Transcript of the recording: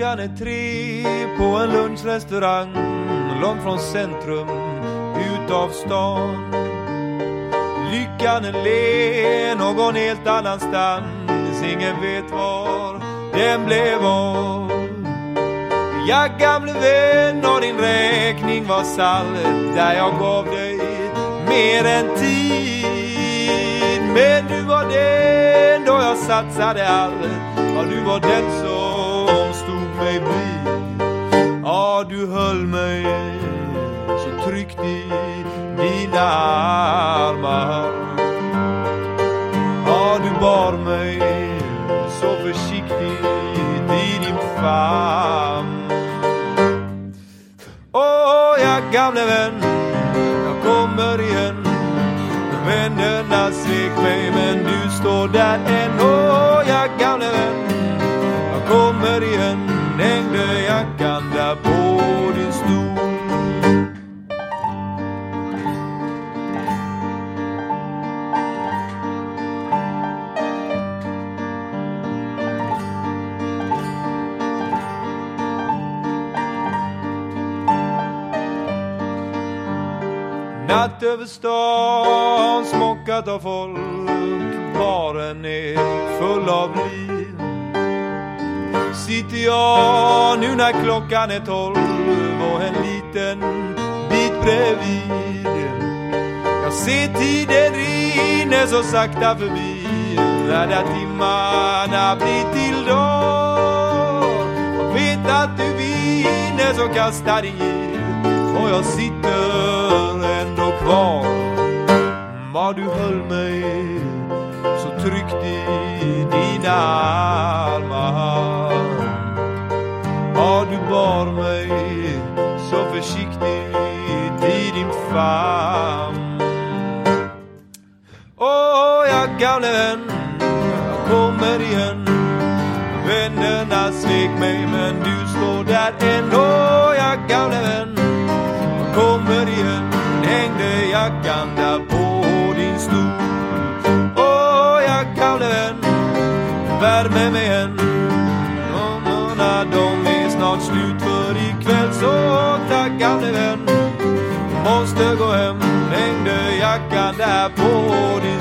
Klockan är tre på en lunchrestaurang långt från centrum, utav stan. Lyckan är le någon helt annanstans, ingen vet var den blev av. Ja, gamle vän, och din räkning var salt där jag gav dig mer än tid. Men du var den då jag satsade allt, ja, du var den som mig bli Ja, du höll mig så tryggt i dina armar. Ja, du bar mig så försiktigt i din famn. Åh, ja, gamle vän, jag kommer igen. Vännerna svek mig, men du står där än. Åh, ja, gamle vän, jag kommer igen. Hängde jackan där på din stol. Natt över stan smockat av folk Baren är full av liv Sitter jag nu när klockan är tolv och en liten bit bredvid Jag ser tiden rinner så sakta förbi När där timmarna blir till dag Och vet att du vinner så kasta din giv och jag sitter ändå kvar. Vad du höll mig så tryggt i du bar mig så försiktigt i din famn. Åh, jag gamle vän, jag kommer igen. Vännerna svek mig men du står där ändå, jag gamle vän jag kommer igen. Hängde jackan där på din stol. Åh, jag gamle vän Värme mig än. Blommorna de snart slut för ikväll Så tack gamle vän. Måste gå hem Hängde jackan där på din